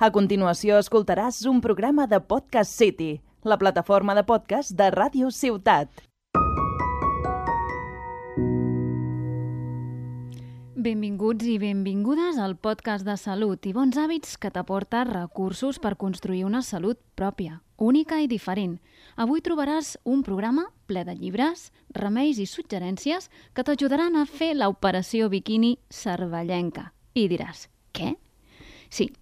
A continuació escoltaràs un programa de Podcast City, la plataforma de podcast de Ràdio Ciutat. Benvinguts i benvingudes al podcast de salut i bons hàbits que t'aporta recursos per construir una salut pròpia, única i diferent. Avui trobaràs un programa ple de llibres, remeis i suggerències que t'ajudaran a fer l'operació biquini cervellenca. I diràs, què? Sí,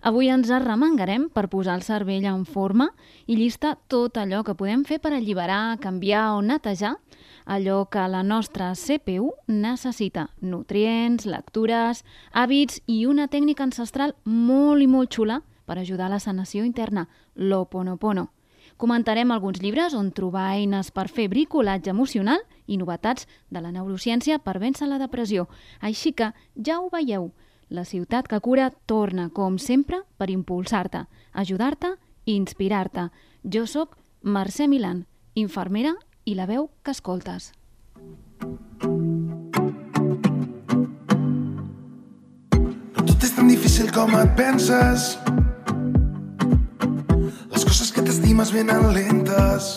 avui ens arremangarem per posar el cervell en forma i llistar tot allò que podem fer per alliberar, canviar o netejar allò que la nostra CPU necessita. Nutrients, lectures, hàbits i una tècnica ancestral molt i molt xula per ajudar a la sanació interna, l'Oponopono. Comentarem alguns llibres on trobar eines per fer bricolatge emocional i novetats de la neurociència per vèncer la depressió. Així que ja ho veieu, la ciutat que cura torna, com sempre, per impulsar-te, ajudar-te i inspirar-te. Jo sóc Mercè Milan, infermera i la veu que escoltes. No tot és tan difícil com et penses. Les coses que t'estimes venen lentes.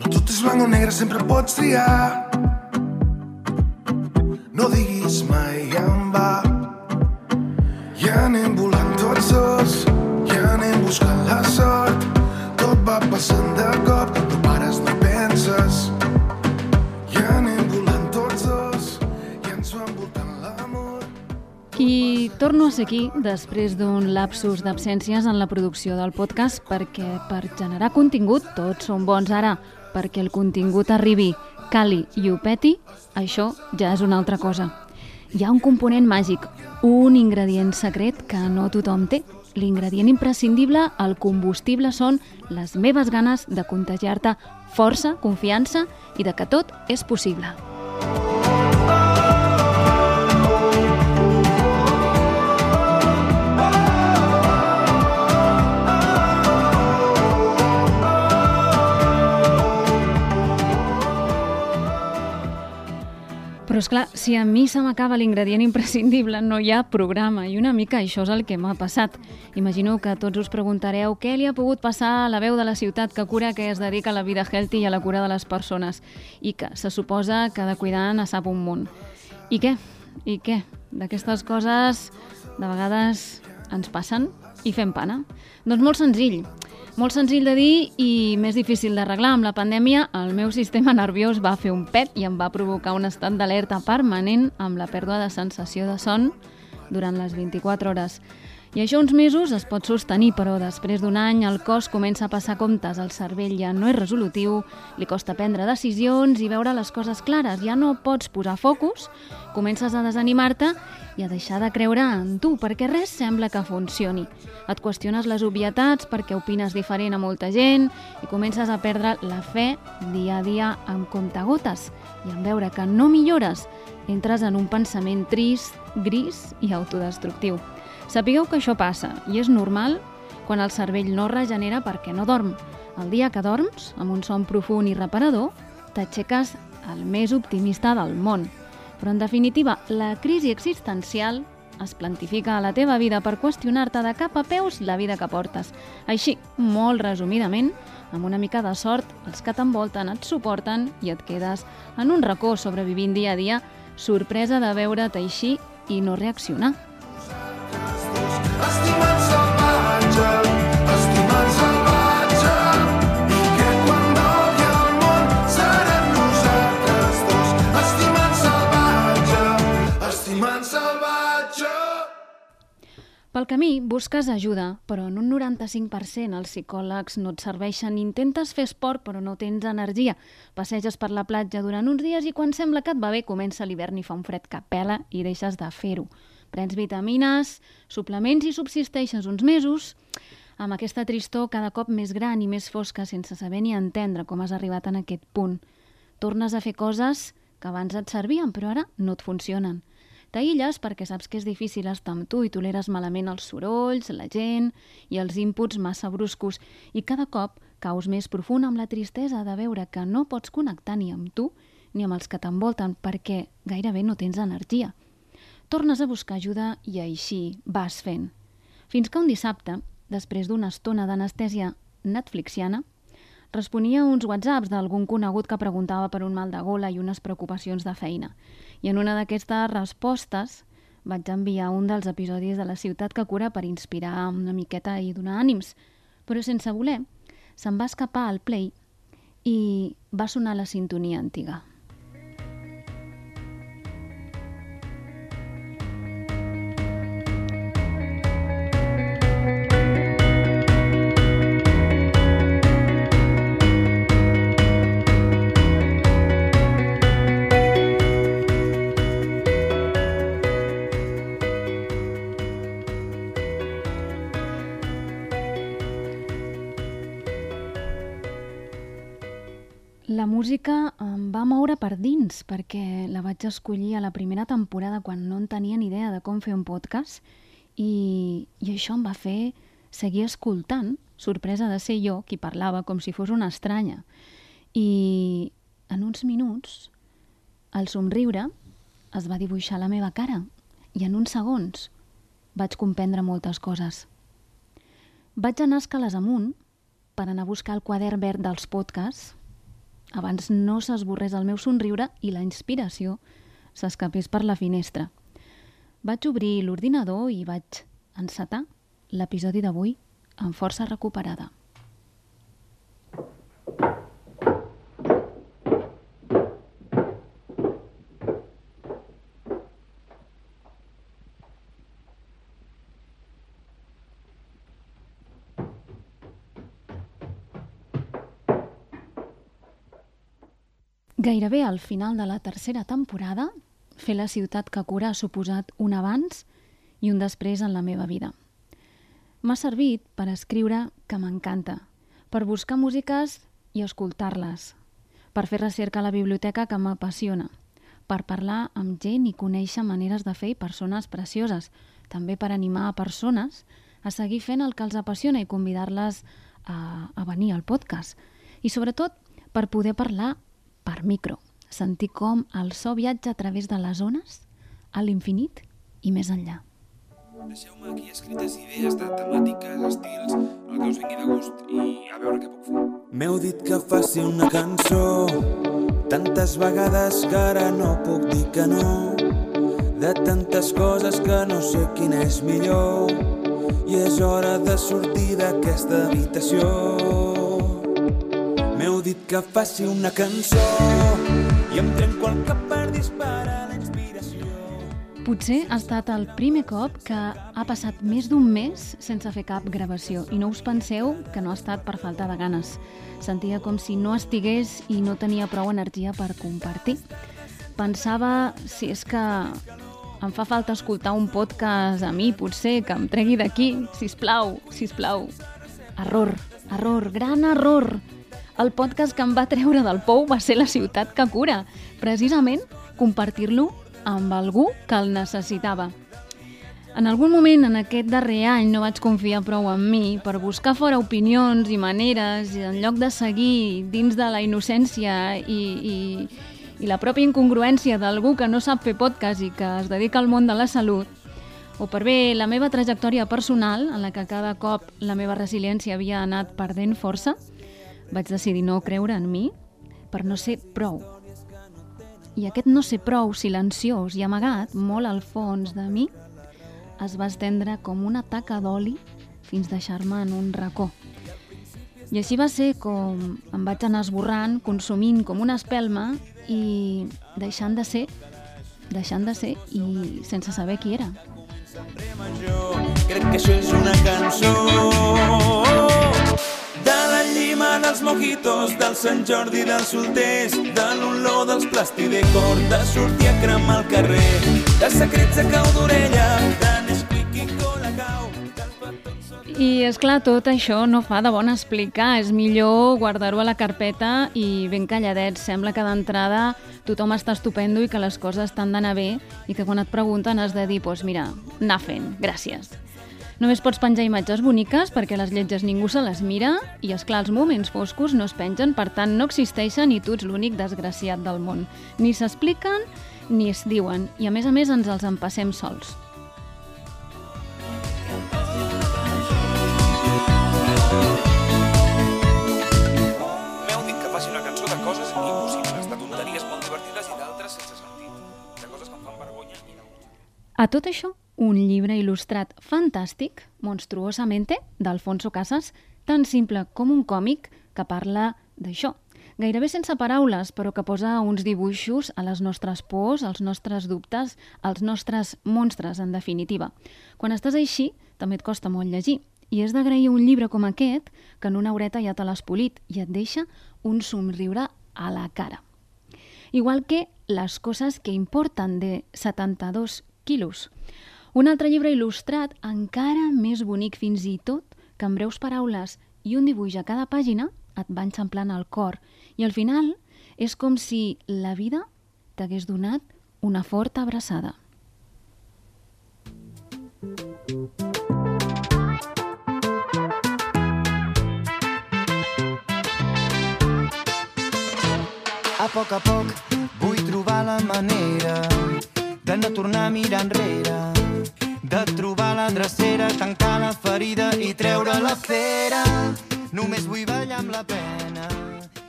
No tot és blanc o negre, sempre pots triar. Torno a ser aquí després d'un lapsus d'absències en la producció del podcast perquè per generar contingut tots són bons ara, perquè el contingut arribi, cali i ho peti, això ja és una altra cosa. Hi ha un component màgic, un ingredient secret que no tothom té. L'ingredient imprescindible, el combustible, són les meves ganes de contagiar-te força, confiança i de que tot és possible. Però si a mi se m'acaba l'ingredient imprescindible, no hi ha programa, i una mica això és el que m'ha passat. Imagino que tots us preguntareu què li ha pogut passar a la veu de la ciutat que cura que es dedica a la vida healthy i a la cura de les persones, i que se suposa que de cuidar ne sap un munt. I què? I què? D'aquestes coses de vegades ens passen i fem pana. Doncs molt senzill. Molt senzill de dir i més difícil d'arreglar. Amb la pandèmia, el meu sistema nerviós va fer un pet i em va provocar un estat d'alerta permanent amb la pèrdua de sensació de son durant les 24 hores. I això uns mesos es pot sostenir, però després d'un any el cos comença a passar comptes, el cervell ja no és resolutiu, li costa prendre decisions i veure les coses clares, ja no pots posar focus, comences a desanimar-te i a deixar de creure en tu, perquè res sembla que funcioni. Et qüestiones les obvietats perquè opines diferent a molta gent i comences a perdre la fe dia a dia amb comptagotes i en veure que no millores, entres en un pensament trist, gris i autodestructiu. Sapigueu que això passa i és normal quan el cervell no regenera perquè no dorm. El dia que dorms, amb un son profund i reparador, t'aixeques el més optimista del món. Però, en definitiva, la crisi existencial es plantifica a la teva vida per qüestionar-te de cap a peus la vida que portes. Així, molt resumidament, amb una mica de sort, els que t'envolten et suporten i et quedes en un racó sobrevivint dia a dia, sorpresa de veure't així i no reaccionar. Pel camí busques ajuda, però en un 95% els psicòlegs no et serveixen. Intentes fer esport, però no tens energia. Passeges per la platja durant uns dies i quan sembla que et va bé comença l'hivern i fa un fred que pela i deixes de fer-ho. Prens vitamines, suplements i subsisteixes uns mesos amb aquesta tristor cada cop més gran i més fosca sense saber ni entendre com has arribat en aquest punt. Tornes a fer coses que abans et servien, però ara no et funcionen. T'aïlles perquè saps que és difícil estar amb tu i toleres malament els sorolls, la gent i els inputs massa bruscos i cada cop caus més profund amb la tristesa de veure que no pots connectar ni amb tu ni amb els que t'envolten perquè gairebé no tens energia. Tornes a buscar ajuda i així vas fent. Fins que un dissabte, després d'una estona d'anestèsia netflixiana, responia uns whatsapps d'algun conegut que preguntava per un mal de gola i unes preocupacions de feina. I en una d'aquestes respostes vaig enviar un dels episodis de la ciutat que cura per inspirar una miqueta i donar ànims, però sense voler se'n va escapar al play i va sonar la sintonia antiga. Música em va moure per dins perquè la vaig escollir a la primera temporada quan no en tenia ni idea de com fer un podcast i, i això em va fer seguir escoltant, sorpresa de ser jo qui parlava com si fos una estranya. I en uns minuts el somriure es va dibuixar la meva cara i en uns segons vaig comprendre moltes coses. Vaig anar escales amunt per anar a buscar el quadern verd dels podcasts abans no s'esborrés el meu somriure i la inspiració s'escapés per la finestra. Vaig obrir l'ordinador i vaig encetar l'episodi d'avui amb força recuperada. Gairebé al final de la tercera temporada, fer la ciutat que cura ha suposat un abans i un després en la meva vida. M'ha servit per escriure que m'encanta, per buscar músiques i escoltar-les, per fer recerca a la biblioteca que m'apassiona, per parlar amb gent i conèixer maneres de fer i persones precioses, també per animar a persones a seguir fent el que els apassiona i convidar-les a, a venir al podcast. I sobretot per poder parlar per micro, sentir com el so viatja a través de les zones, a l'infinit i més enllà. Deixeu-me aquí escrites idees de temàtiques, estils, el que us vingui de gust i a veure què puc fer. M'heu dit que faci una cançó. Tantes vegades que ara no puc dir que no. De tantes coses que no sé quina és millor. I és hora de sortir d'aquesta habitació que faci una cançó i em trenco el cap per disparar la inspiració Potser ha estat el primer cop que ha passat més d'un mes sense fer cap gravació i no us penseu que no ha estat per falta de ganes. Sentia com si no estigués i no tenia prou energia per compartir. Pensava si és que em fa falta escoltar un podcast a mi, potser, que em tregui d'aquí, si plau, si plau. Error, error, gran error. El podcast que em va treure del pou va ser La ciutat que cura, precisament compartir-lo amb algú que el necessitava. En algun moment en aquest darrer any no vaig confiar prou en mi per buscar fora opinions i maneres i en lloc de seguir dins de la innocència i, i, i la pròpia incongruència d'algú que no sap fer podcast i que es dedica al món de la salut, o per bé la meva trajectòria personal, en la que cada cop la meva resiliència havia anat perdent força, vaig decidir no creure en mi per no ser prou. I aquest no ser prou silenciós i amagat molt al fons de mi es va estendre com una taca d'oli fins deixar-me en un racó. I així va ser com em vaig anar esborrant, consumint com una espelma i deixant de ser, deixant de ser i sense saber qui era. Crec que això és una cançó llima dels mojitos, del Sant Jordi dels solters, de l'olor dels plastidecor, de sortir a cremar al carrer, de secrets a cau d'orella, de Nesquik i Colacau. I, és clar tot això no fa de bon explicar. És millor guardar-ho a la carpeta i ben calladet. Sembla que d'entrada tothom està estupendo i que les coses estan d'anar bé i que quan et pregunten has de dir, doncs pues mira, anar fent, gràcies. Només pots penjar imatges boniques perquè les lletges ningú se les mira i, és clar els moments foscos no es pengen, per tant no existeixen i tu ets l'únic desgraciat del món. Ni s'expliquen ni es diuen i a més a més ens els empassem sols. A tot això, un llibre il·lustrat fantàstic, Monstruosamente, d'Alfonso Casas, tan simple com un còmic que parla d'això. Gairebé sense paraules, però que posa uns dibuixos a les nostres pors, als nostres dubtes, als nostres monstres, en definitiva. Quan estàs així, també et costa molt llegir. I és d'agrair un llibre com aquest, que en una horeta ja te l'has polit i et deixa un somriure a la cara. Igual que Les coses que importen, de 72 quilos. Un altre llibre il·lustrat, encara més bonic fins i tot, que amb breus paraules i un dibuix a cada pàgina et va enxamplant el cor. I al final és com si la vida t'hagués donat una forta abraçada. A poc a poc vull trobar la manera de no tornar a mirar enrere, de trobar la drecera, tancar la ferida i treure la cera. Només vull ballar amb la pena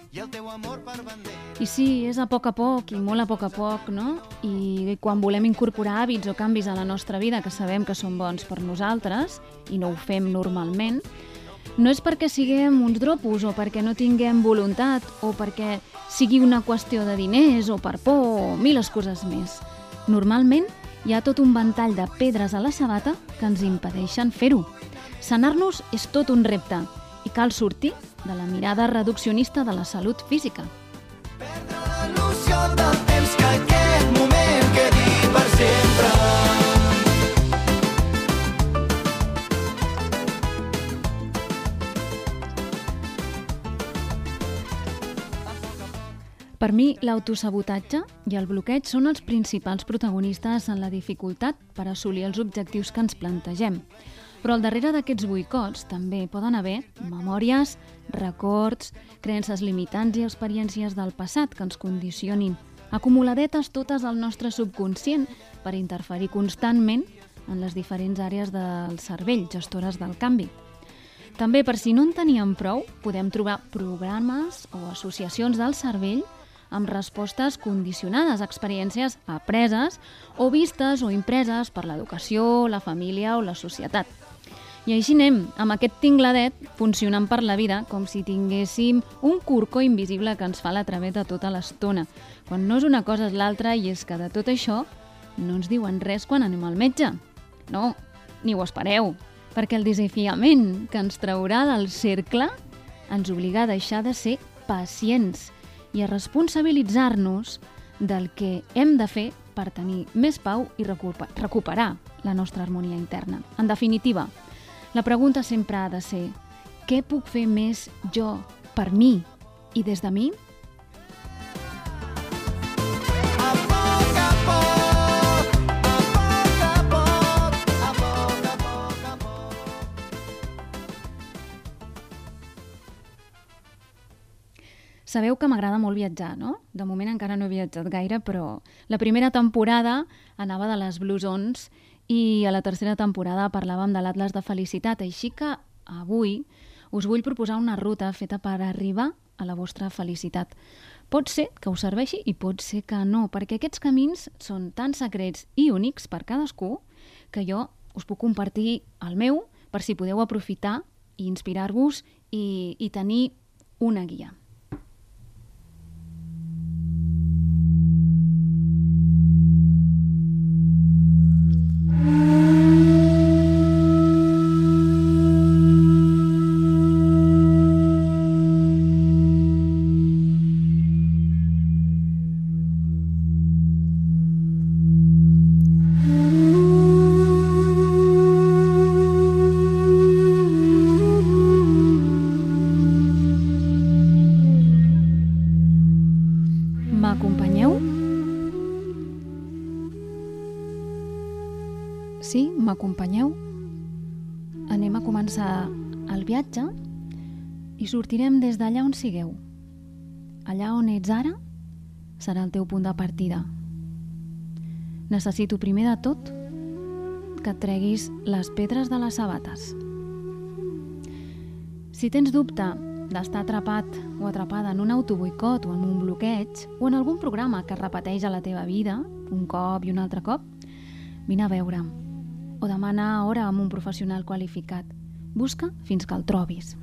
i el teu amor per bandera. I sí, és a poc a poc i molt a poc a poc, no? I quan volem incorporar hàbits o canvis a la nostra vida que sabem que són bons per nosaltres i no ho fem normalment, no és perquè siguem uns dropos o perquè no tinguem voluntat o perquè sigui una qüestió de diners o per por o mil coses més. Normalment hi ha tot un ventall de pedres a la sabata que ens impedeixen fer-ho. Sanar-nos és tot un repte i cal sortir de la mirada reduccionista de la salut física. La il·lusió del Per mi, l'autosabotatge i el bloqueig són els principals protagonistes en la dificultat per assolir els objectius que ens plantegem. Però al darrere d'aquests boicots també poden haver memòries, records, creences limitants i experiències del passat que ens condicionin, acumuladetes totes al nostre subconscient per interferir constantment en les diferents àrees del cervell, gestores del canvi. També, per si no en teníem prou, podem trobar programes o associacions del cervell amb respostes condicionades a experiències apreses o vistes o impreses per l'educació, la família o la societat. I així anem, amb aquest tingladet, funcionant per la vida com si tinguéssim un corcó invisible que ens fa la traveta tota l'estona, quan no és una cosa és l'altra i és que de tot això no ens diuen res quan anem al metge. No, ni ho espereu, perquè el desafiament que ens traurà del cercle ens obliga a deixar de ser pacients i a responsabilitzar-nos del que hem de fer per tenir més pau i recuper recuperar la nostra harmonia interna. En definitiva, la pregunta sempre ha de ser què puc fer més jo per mi i des de mi? Sabeu que m'agrada molt viatjar, no? De moment encara no he viatjat gaire, però la primera temporada anava de les Blue Zones i a la tercera temporada parlàvem de l'Atlas de Felicitat, així que avui us vull proposar una ruta feta per arribar a la vostra felicitat. Pot ser que us serveixi i pot ser que no, perquè aquests camins són tan secrets i únics per cadascú que jo us puc compartir el meu per si podeu aprofitar i inspirar-vos i, i tenir una guia. Sí, m'acompanyeu? anem a començar el viatge i sortirem des d'allà on sigueu. Allà on ets ara serà el teu punt de partida. Necessito primer de tot que et treguis les pedres de les sabates. Si tens dubte d'estar atrapat o atrapada en un autoboicot o en un bloqueig o en algun programa que es repeteix a la teva vida un cop i un altre cop, vine a veure'm o demana hora amb un professional qualificat. Busca fins que el trobis.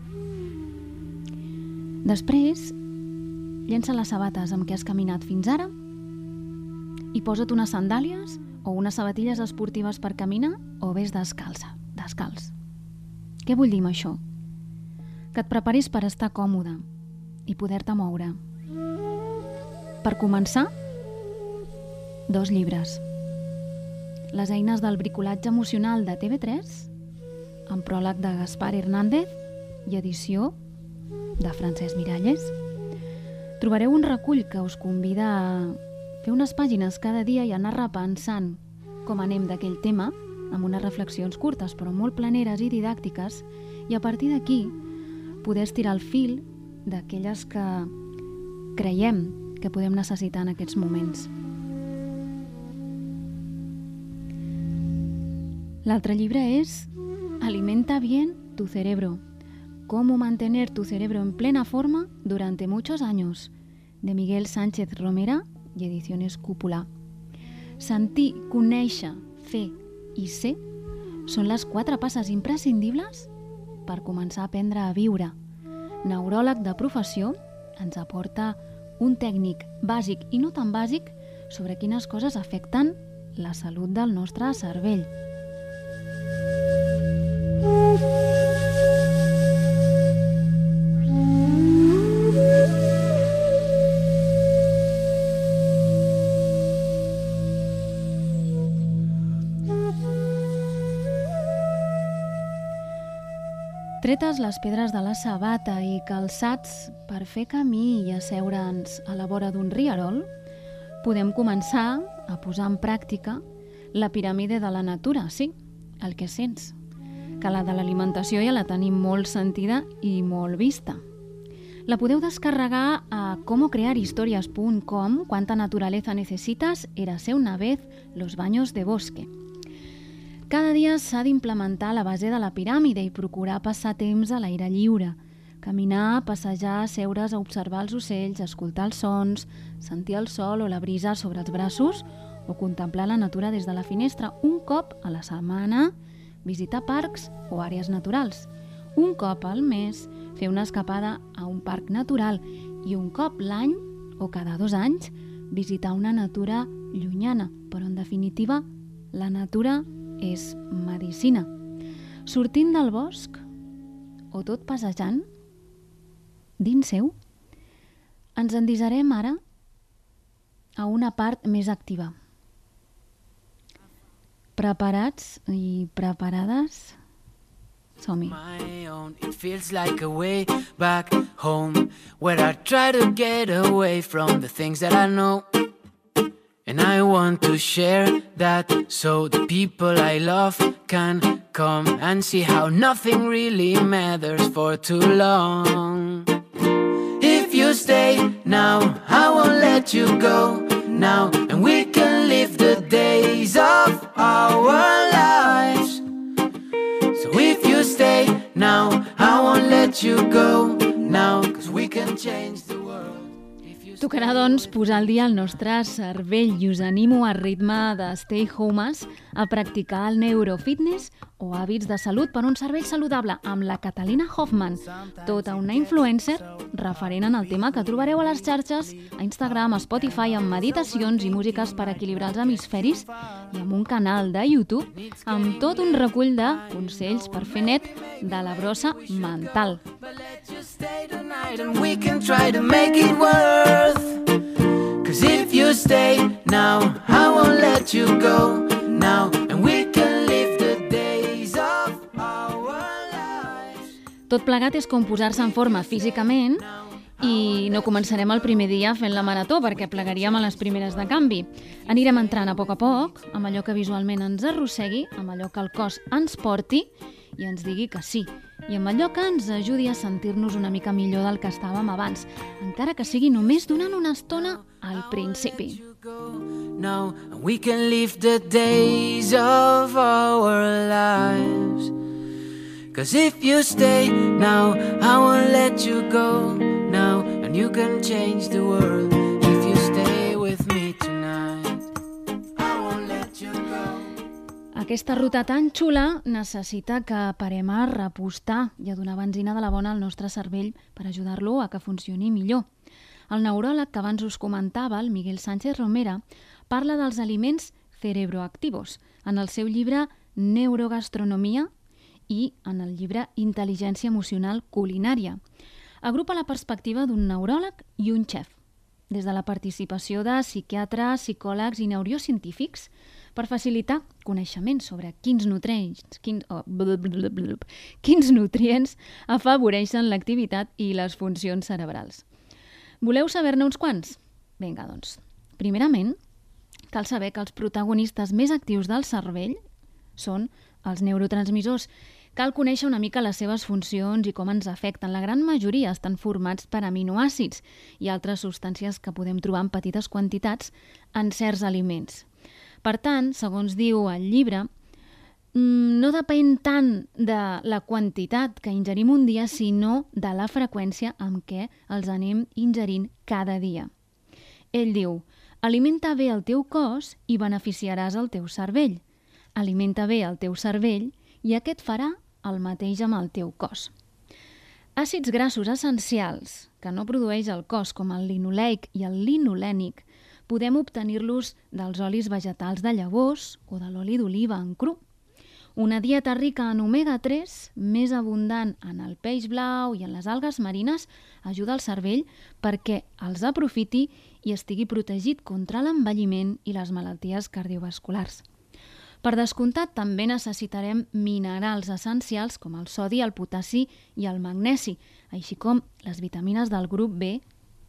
Després, llença les sabates amb què has caminat fins ara i posa't unes sandàlies o unes sabatilles esportives per caminar o vés descalça, descalç. Què vull dir amb això? Que et preparis per estar còmode i poder-te moure. Per començar, dos llibres. Les eines del bricolatge emocional de TV3, amb pròleg de Gaspar Hernández i edició de Francesc Miralles. Trobareu un recull que us convida a fer unes pàgines cada dia i anar repensant com anem d'aquell tema, amb unes reflexions curtes però molt planeres i didàctiques, i a partir d'aquí poder estirar el fil d'aquelles que creiem que podem necessitar en aquests moments. L'altre llibre és Alimenta bien tu cerebro. Cómo mantener tu cerebro en plena forma durante muchos años, de Miguel Sánchez Romera i Ediciones Cúpula. Sentir, conèixer, fer i ser són les quatre passes imprescindibles per començar a aprendre a viure. Neuròleg de professió ens aporta un tècnic bàsic i no tan bàsic sobre quines coses afecten la salut del nostre cervell. Tretes les pedres de la sabata i calçats per fer camí i asseure'ns a la vora d'un riarol, podem començar a posar en pràctica la piràmide de la natura, sí, el que sents. Que la de l'alimentació ja la tenim molt sentida i molt vista. La podeu descarregar a comocrearhistorias.com Quanta naturaleza necesitas, érase una vez los baños de bosque. Cada dia s'ha d'implementar la base de la piràmide i procurar passar temps a l'aire lliure. Caminar, passejar, seure's a observar els ocells, escoltar els sons, sentir el sol o la brisa sobre els braços o contemplar la natura des de la finestra un cop a la setmana, visitar parcs o àrees naturals. Un cop al mes, fer una escapada a un parc natural i un cop l'any o cada dos anys visitar una natura llunyana, però en definitiva la natura és medicina. Sortint del bosc o tot passejant, dins seu, ens endisarem ara a una part més activa. Preparats i preparades? Som-hi. It feels like a way back home where I try to get away from the things that I know. And I want to share that so the people I love can come and see how nothing really matters for too long. If you stay now, I won't let you go now, and we can live the days of our lives. So if you stay now, I won't let you go now, cause we can change Tocarà, doncs, posar al dia el nostre cervell i us animo a ritme de Stay Homes a practicar el neurofitness o hàbits de salut per un cervell saludable amb la Catalina Hoffman, tota una influencer referent en el tema que trobareu a les xarxes, a Instagram, a Spotify, amb meditacions i músiques per equilibrar els hemisferis i amb un canal de YouTube amb tot un recull de consells per fer net de la brossa mental. You stay tonight and we can try to make it worth. If you stay now, I won't let you go now, and we can live the days of our. Tot plegat és com posar-se en forma físicament I no començarem el primer dia fent la marató perquè plegaríem a les primeres de canvi. Anirem entrant a poc a poc, amb allò que visualment ens arrossegui, amb allò que el cos ens porti i ens digui que sí, i amb allò que ens ajudi a sentir-nos una mica millor del que estàvem abans, encara que sigui només donant una estona al principi. Now we can the days of our lives. Cause if you stay now, I won't let you go now, and you can change the world Aquesta ruta tan xula necessita que parem a repostar i a donar benzina de la bona al nostre cervell per ajudar-lo a que funcioni millor. El neuròleg que abans us comentava, el Miguel Sánchez Romera, parla dels aliments cerebroactivos en el seu llibre Neurogastronomia i en el llibre Intel·ligència emocional culinària. Agrupa la perspectiva d'un neuròleg i un xef, des de la participació de psiquiatres, psicòlegs i neurocientífics per facilitar coneixements sobre quins nutrients, quins, oh, blablabla, quins nutrients afavoreixen l'activitat i les funcions cerebrals. Voleu saber-ne uns quants? Vinga, doncs. Primerament, cal saber que els protagonistes més actius del cervell són els neurotransmissors. Cal conèixer una mica les seves funcions i com ens afecten. La gran majoria estan formats per aminoàcids i altres substàncies que podem trobar en petites quantitats en certs aliments. Per tant, segons diu el llibre, mm, no depèn tant de la quantitat que ingerim un dia, sinó de la freqüència amb què els anem ingerint cada dia. Ell diu, alimenta bé el teu cos i beneficiaràs el teu cervell. Alimenta bé el teu cervell i aquest farà el mateix amb el teu cos. Àcids grassos essencials que no produeix el cos, com el linoleic i el linolènic, podem obtenir-los dels olis vegetals de llavors o de l'oli d'oliva en cru. Una dieta rica en omega-3, més abundant en el peix blau i en les algues marines, ajuda el cervell perquè els aprofiti i estigui protegit contra l'envelliment i les malalties cardiovasculars. Per descomptat, també necessitarem minerals essencials com el sodi, el potassi i el magnesi, així com les vitamines del grup B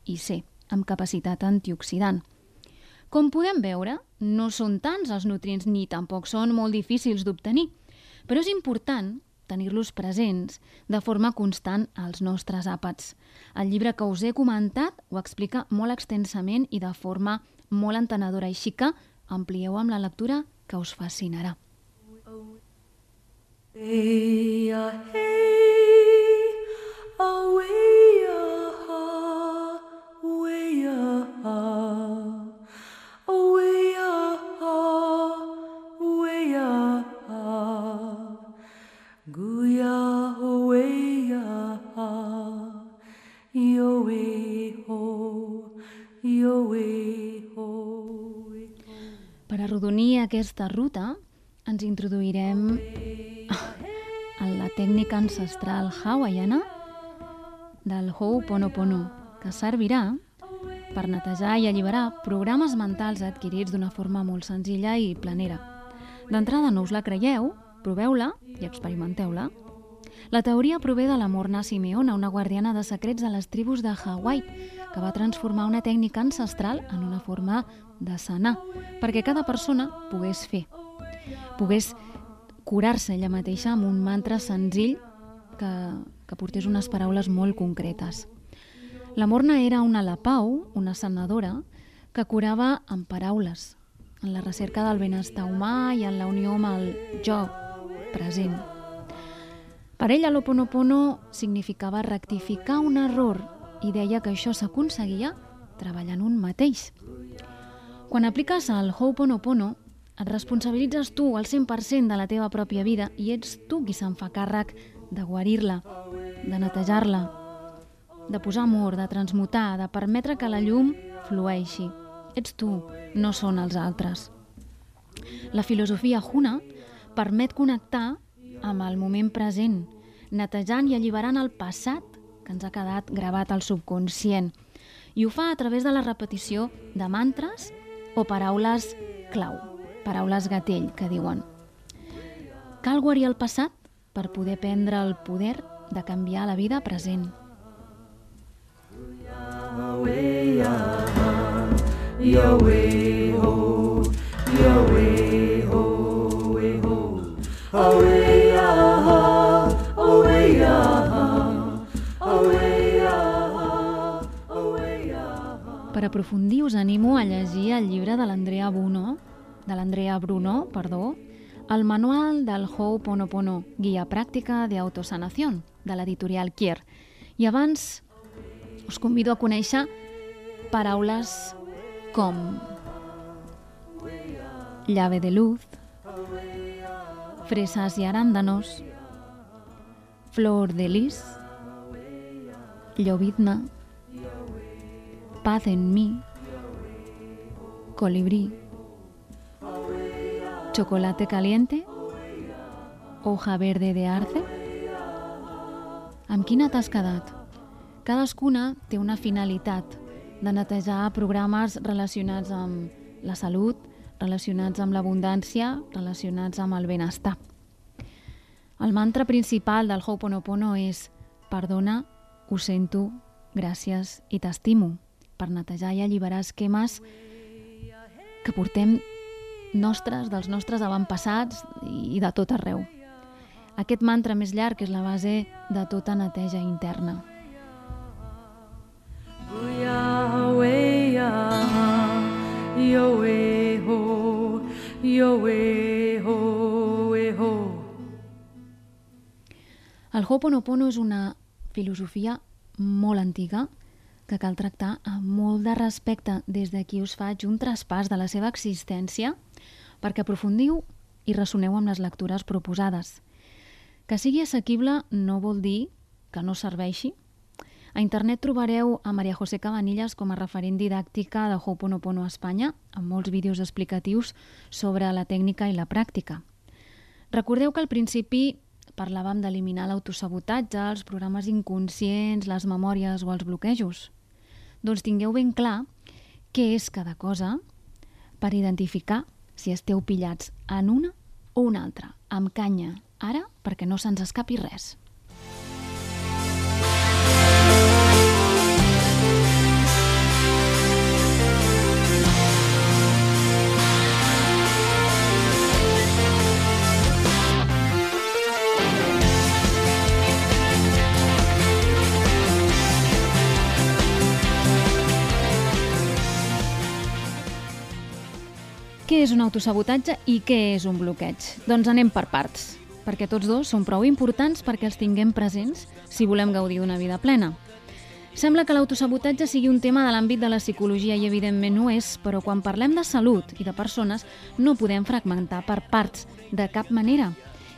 i C, amb capacitat antioxidant. Com podem veure, no són tants els nutrients ni tampoc són molt difícils d'obtenir, però és important tenir-los presents de forma constant als nostres àpats. El llibre que us he comentat ho explica molt extensament i de forma molt entenedora, així que amplieu amb la lectura que us fascinarà. Hey, hey, ah, aquesta ruta, ens introduirem en la tècnica ancestral hawaiana del Ho'oponopono, que servirà per netejar i alliberar programes mentals adquirits d'una forma molt senzilla i planera. D'entrada no us la creieu, proveu-la i experimenteu-la. La teoria prové de la Morna Simeona, una guardiana de secrets de les tribus de Hawaii, que va transformar una tècnica ancestral en una forma de sanar, perquè cada persona pogués fer, pogués curar-se ella mateixa amb un mantra senzill que, que portés unes paraules molt concretes. La Morna era una lapau, una sanadora, que curava amb paraules, en la recerca del benestar humà i en la unió amb el jo present. Per ella l'Oponopono significava rectificar un error i deia que això s'aconseguia treballant un mateix. Quan apliques el Ho'oponopono, et responsabilitzes tu al 100% de la teva pròpia vida i ets tu qui se'n fa càrrec de guarir-la, de netejar-la, de posar amor, de transmutar, de permetre que la llum flueixi. Ets tu, no són els altres. La filosofia Huna permet connectar amb el moment present, netejant i alliberant el passat que ens ha quedat gravat al subconscient. I ho fa a través de la repetició de mantres o paraules clau, paraules gatell, que diuen. Cal guarir el passat per poder prendre el poder de canviar la vida present. ah, yo way aprofundir us animo a llegir el llibre de l'Andrea Bruno, de l'Andrea Bruno, perdó, el manual del Ho'oponopono, guia pràctica de autosanació, de l'editorial Kier. I abans us convido a conèixer paraules com llave de luz, fresas y arándanos, flor de lis, llovizna, paz en mí, colibrí, chocolate caliente, hoja verde de arce. Amb quina t'has quedat? Cadascuna té una finalitat de netejar programes relacionats amb la salut, relacionats amb l'abundància, relacionats amb el benestar. El mantra principal del Ho'oponopono és perdona, ho sento, gràcies i t'estimo per netejar i alliberar esquemes que portem nostres, dels nostres avantpassats i de tot arreu. Aquest mantra més llarg és la base de tota neteja interna. El Ho'oponopono és una filosofia molt antiga que cal tractar amb molt de respecte des d'aquí us faig un traspàs de la seva existència perquè aprofundiu i ressoneu amb les lectures proposades. Que sigui assequible no vol dir que no serveixi. A internet trobareu a Maria José Cabanillas com a referent didàctica de Ho'oponopono a Espanya, amb molts vídeos explicatius sobre la tècnica i la pràctica. Recordeu que al principi parlàvem d'eliminar l'autosabotatge, els programes inconscients, les memòries o els bloquejos. Doncs tingueu ben clar què és cada cosa per identificar si esteu pillats en una o una altra, amb canya, ara perquè no se'ns escapi res. Què és un autosabotatge i què és un bloqueig? Doncs anem per parts, perquè tots dos són prou importants perquè els tinguem presents si volem gaudir d'una vida plena. Sembla que l'autosabotatge sigui un tema de l'àmbit de la psicologia i evidentment ho és, però quan parlem de salut i de persones no podem fragmentar per parts, de cap manera.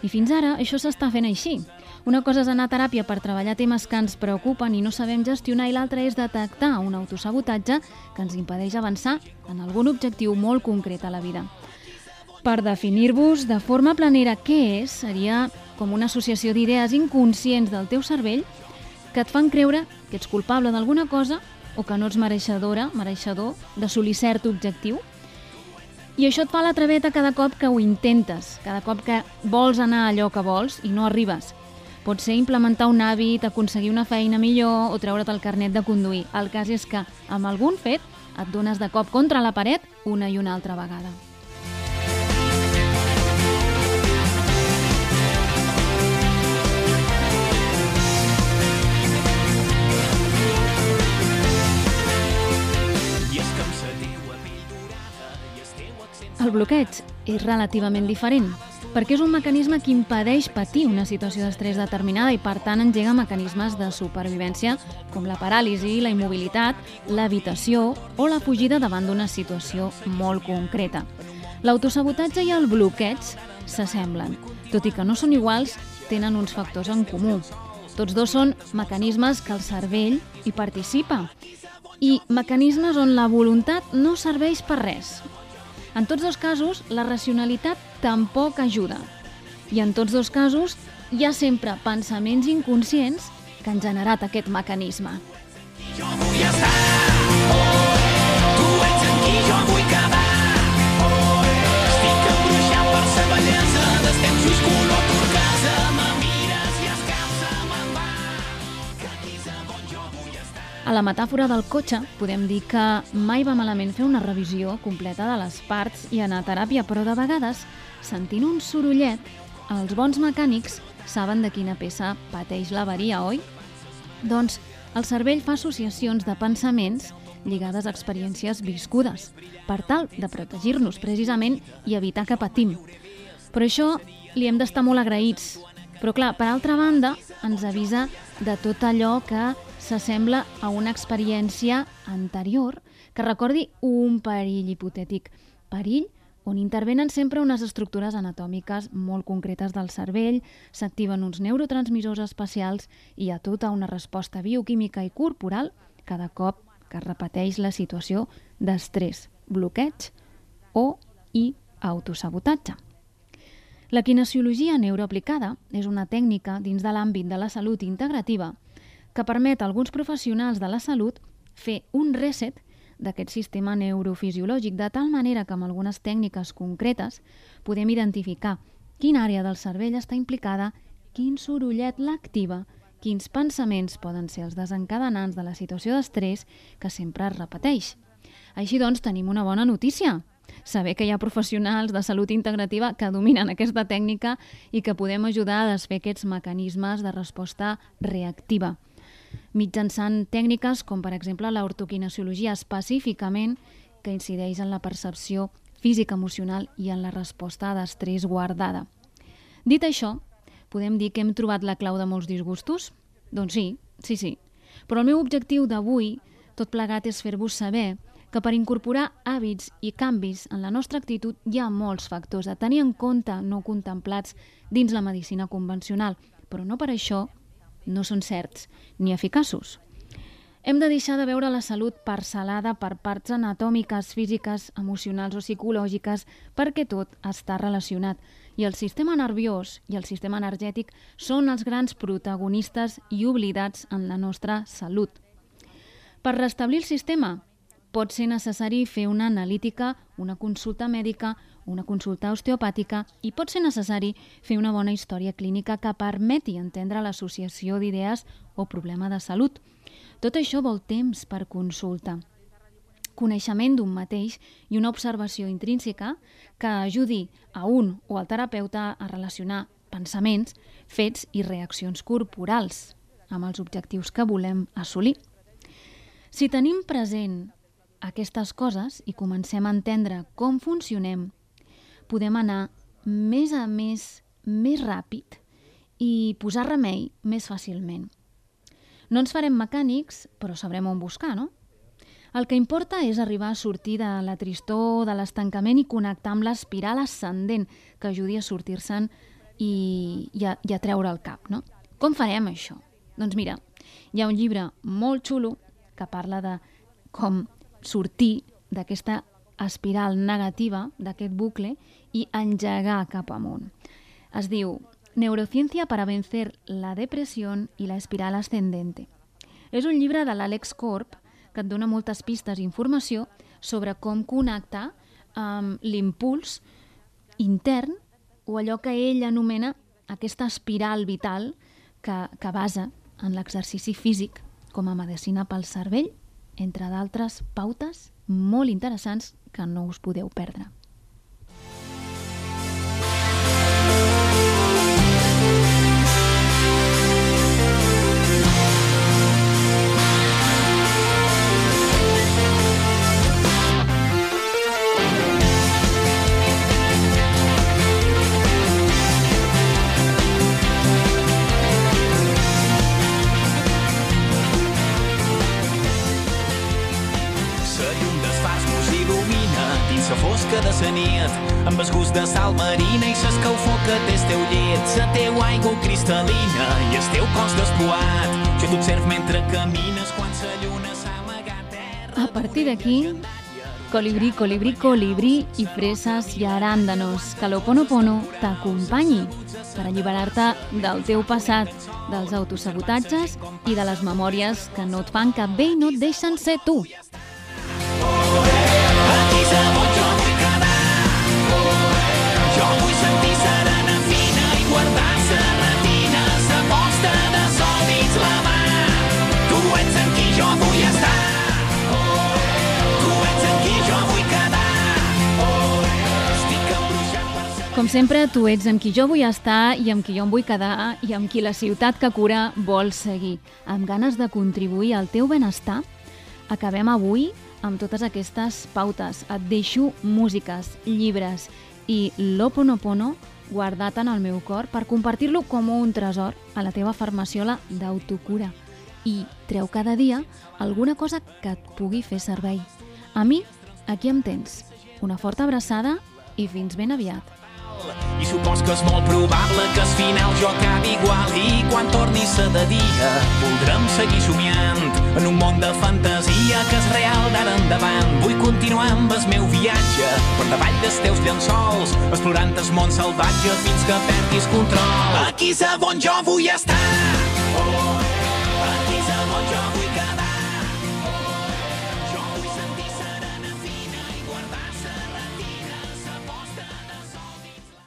I fins ara això s'està fent així. Una cosa és anar a teràpia per treballar temes que ens preocupen i no sabem gestionar i l'altra és detectar un autosabotatge que ens impedeix avançar en algun objectiu molt concret a la vida. Per definir-vos de forma planera què és, seria com una associació d'idees inconscients del teu cervell que et fan creure que ets culpable d'alguna cosa o que no ets mereixedora, mereixedor d'assolir cert objectiu. I això et fa la traveta cada cop que ho intentes, cada cop que vols anar allò que vols i no arribes. Pot ser implementar un hàbit, aconseguir una feina millor o treure't el carnet de conduir. El cas és que, amb algun fet, et dones de cop contra la paret una i una altra vegada. El bloqueig és relativament diferent, perquè és un mecanisme que impedeix patir una situació d'estrès determinada i, per tant, engega mecanismes de supervivència com la paràlisi, la immobilitat, l'evitació o la fugida davant d'una situació molt concreta. L'autosabotatge i el bloqueig s'assemblen. Tot i que no són iguals, tenen uns factors en comú. Tots dos són mecanismes que el cervell hi participa i mecanismes on la voluntat no serveix per res. En tots dos casos, la racionalitat tampoc ajuda. I en tots dos casos, hi ha sempre pensaments inconscients que han generat aquest mecanisme. A la metàfora del cotxe, podem dir que mai va malament fer una revisió completa de les parts i anar a teràpia, però de vegades, sentint un sorollet, els bons mecànics saben de quina peça pateix l'avaria, oi? Doncs el cervell fa associacions de pensaments lligades a experiències viscudes, per tal de protegir-nos precisament i evitar que patim. Però això li hem d'estar molt agraïts. Però clar, per altra banda, ens avisa de tot allò que s'assembla a una experiència anterior que recordi un perill hipotètic. Perill on intervenen sempre unes estructures anatòmiques molt concretes del cervell, s'activen uns neurotransmissors especials i hi ha tota una resposta bioquímica i corporal cada cop que es repeteix la situació d'estrès, bloqueig o i autosabotatge. La kinesiologia neuroaplicada és una tècnica dins de l'àmbit de la salut integrativa que permet a alguns professionals de la salut fer un reset d'aquest sistema neurofisiològic de tal manera que amb algunes tècniques concretes podem identificar quina àrea del cervell està implicada, quin sorollet l'activa, quins pensaments poden ser els desencadenants de la situació d'estrès que sempre es repeteix. Així doncs, tenim una bona notícia. Saber que hi ha professionals de salut integrativa que dominen aquesta tècnica i que podem ajudar a desfer aquests mecanismes de resposta reactiva mitjançant tècniques com, per exemple, l'ortoquinesiologia específicament que incideix en la percepció física emocional i en la resposta d'estrès guardada. Dit això, podem dir que hem trobat la clau de molts disgustos? Doncs sí, sí, sí. Però el meu objectiu d'avui, tot plegat, és fer-vos saber que per incorporar hàbits i canvis en la nostra actitud hi ha molts factors a tenir en compte no contemplats dins la medicina convencional, però no per això no són certs ni eficaços. Hem de deixar de veure la salut parcel·lada per parts anatòmiques, físiques, emocionals o psicològiques, perquè tot està relacionat. I el sistema nerviós i el sistema energètic són els grans protagonistes i oblidats en la nostra salut. Per restablir el sistema, pot ser necessari fer una analítica, una consulta mèdica, una consulta osteopàtica i pot ser necessari fer una bona història clínica que permeti entendre l'associació d'idees o problema de salut. Tot això vol temps per consulta coneixement d'un mateix i una observació intrínseca que ajudi a un o al terapeuta a relacionar pensaments, fets i reaccions corporals amb els objectius que volem assolir. Si tenim present aquestes coses i comencem a entendre com funcionem, podem anar més a més, més ràpid i posar remei més fàcilment. No ens farem mecànics, però sabrem on buscar, no? El que importa és arribar a sortir de la tristor, de l'estancament i connectar amb l'espiral ascendent que ajudi a sortir-se'n i, i, a, i a treure el cap, no? Com farem això? Doncs mira, hi ha un llibre molt xulo que parla de com sortir d'aquesta espiral negativa, d'aquest bucle, i engegar cap amunt. Es diu Neurociencia para vencer la depressió i la espiral ascendente. És un llibre de l'Àlex Corp que et dona moltes pistes i informació sobre com connectar amb l'impuls intern o allò que ell anomena aquesta espiral vital que, que basa en l'exercici físic com a medicina pel cervell entre d'altres pautes molt interessants que no us podeu perdre. Amb el gust de sal marina i l'escalfor que té el teu llet, la teu aigua cristal·lina i el teu cos despoat. Jo t'observ mentre camines quan la lluna s'ha amagat terra. A partir d'aquí, colibrí, colibrí, colibrí i freses i aràndanos, que l'Oponopono t'acompanyi per alliberar-te del teu passat, dels autosabotatges i de les memòries que no et fan cap bé i no et deixen ser tu. Sempre tu ets amb qui jo vull estar i amb qui jo em vull quedar i amb qui la ciutat que cura vol seguir. Amb ganes de contribuir al teu benestar, acabem avui amb totes aquestes pautes. Et deixo músiques, llibres i l'Oponopono guardat en el meu cor per compartir-lo com un tresor a la teva farmaciola d'autocura. I treu cada dia alguna cosa que et pugui fer servei. A mi, aquí em tens. Una forta abraçada i fins ben aviat. I supos que és molt probable que al final jo acabi igual i quan torni a de dia voldrem seguir somiant en un món de fantasia que és real d'ara endavant. Vull continuar amb el meu viatge per davall dels teus llençols explorant el món salvatge fins que perdis control. Aquí és on jo vull estar.